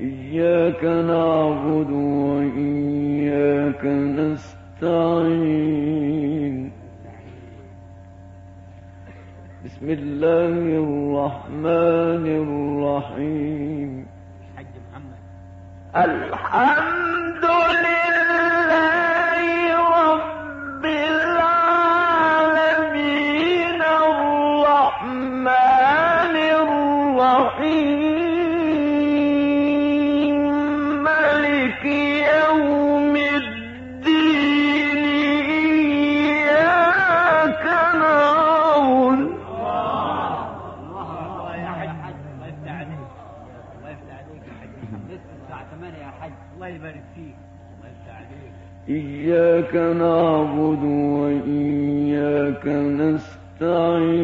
إياك نعبد وإياك نستعين. بسم الله الرحمن الرحيم. الحمد لله إياك نعبد وإياك نستعين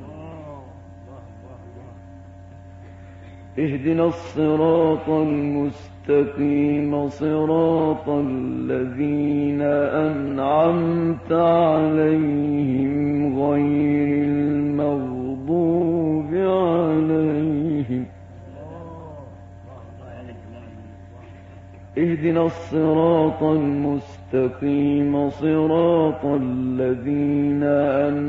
الله الله الله الله اهدنا الصراط المستقيم صراط الذين أنعمت عليهم غير المغضوب عليهم. اهدنا الصراط المستقيم صراط الذين أنعمت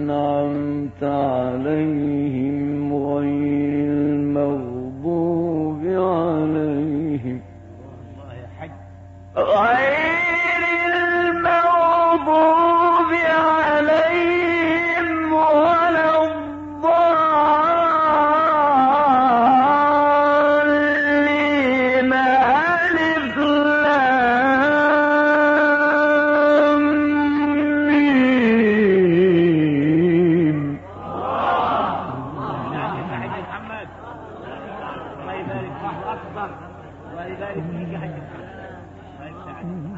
الله يبارك فيك اكبر الله يبارك فيك حاج محمد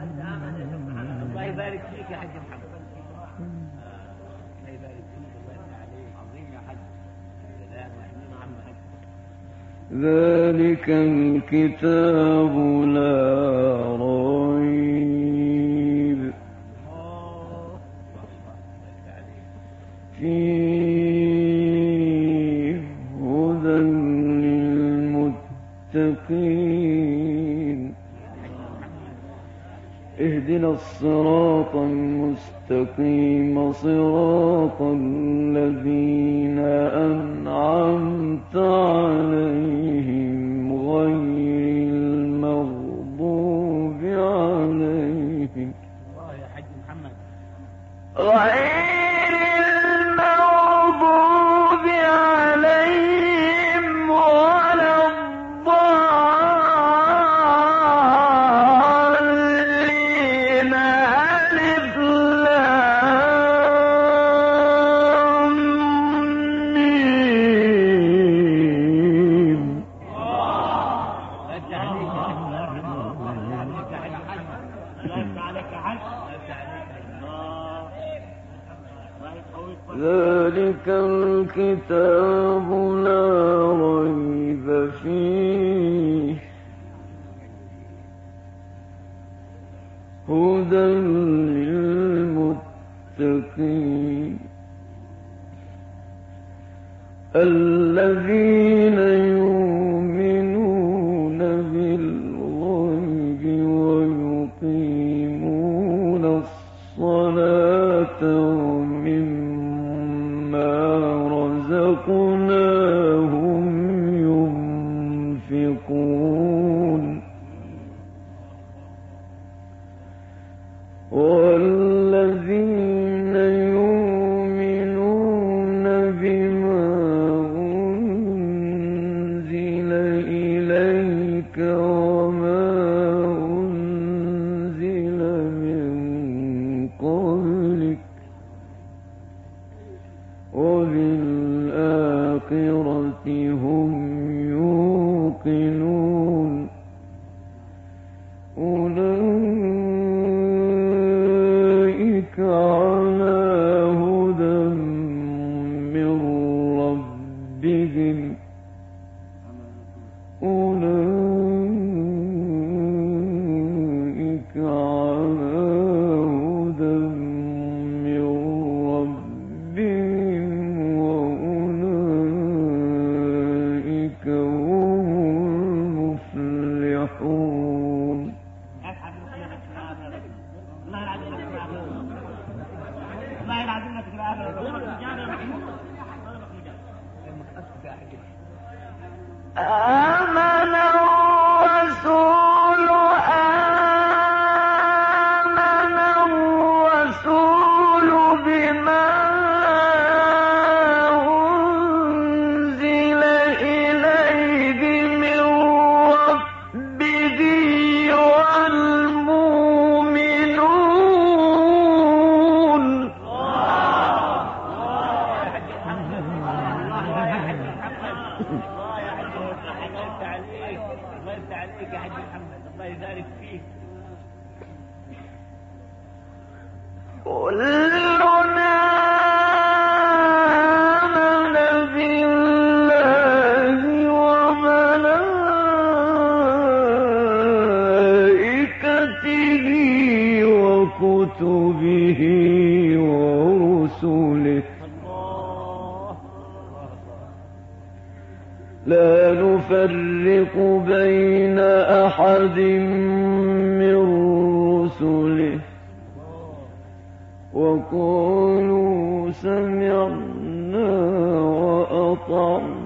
الله. الله يبارك فيك يا حاج محمد الله الله ذلك الكتاب لا الصراط المستقيم صراط الذين أنعمت عليهم غير المغضوب عليهم. الله يا حاج محمد. الكتاب لا ريب فيه. هدى للمتقين. الذين والذي لا نفرق بين أحد من رسله. وقالوا سمعنا وأطعنا.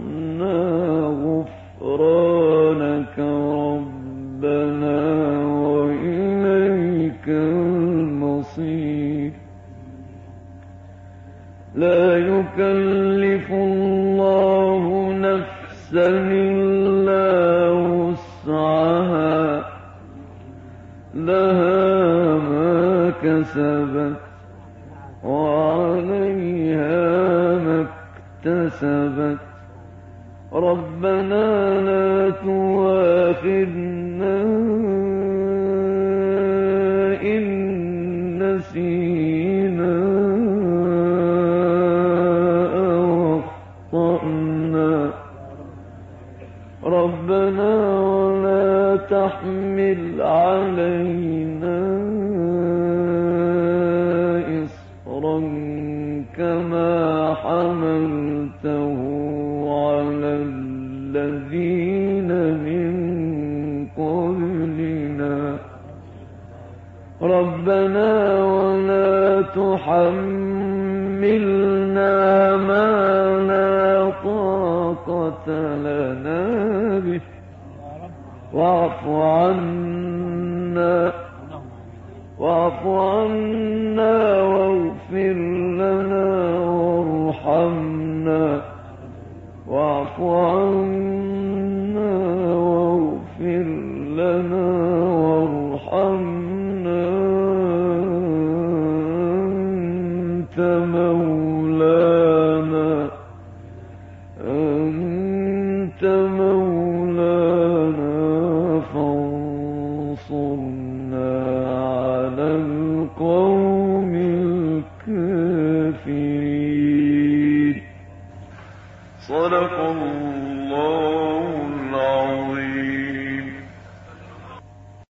ما كسبت وعليها ما اكتسبت. ربنا لا تواخذنا إن نسينا. ولا تحملنا ما لا طاقة لنا به واعف عنا واعف عنا واغفر لنا وارحمنا واعف عنا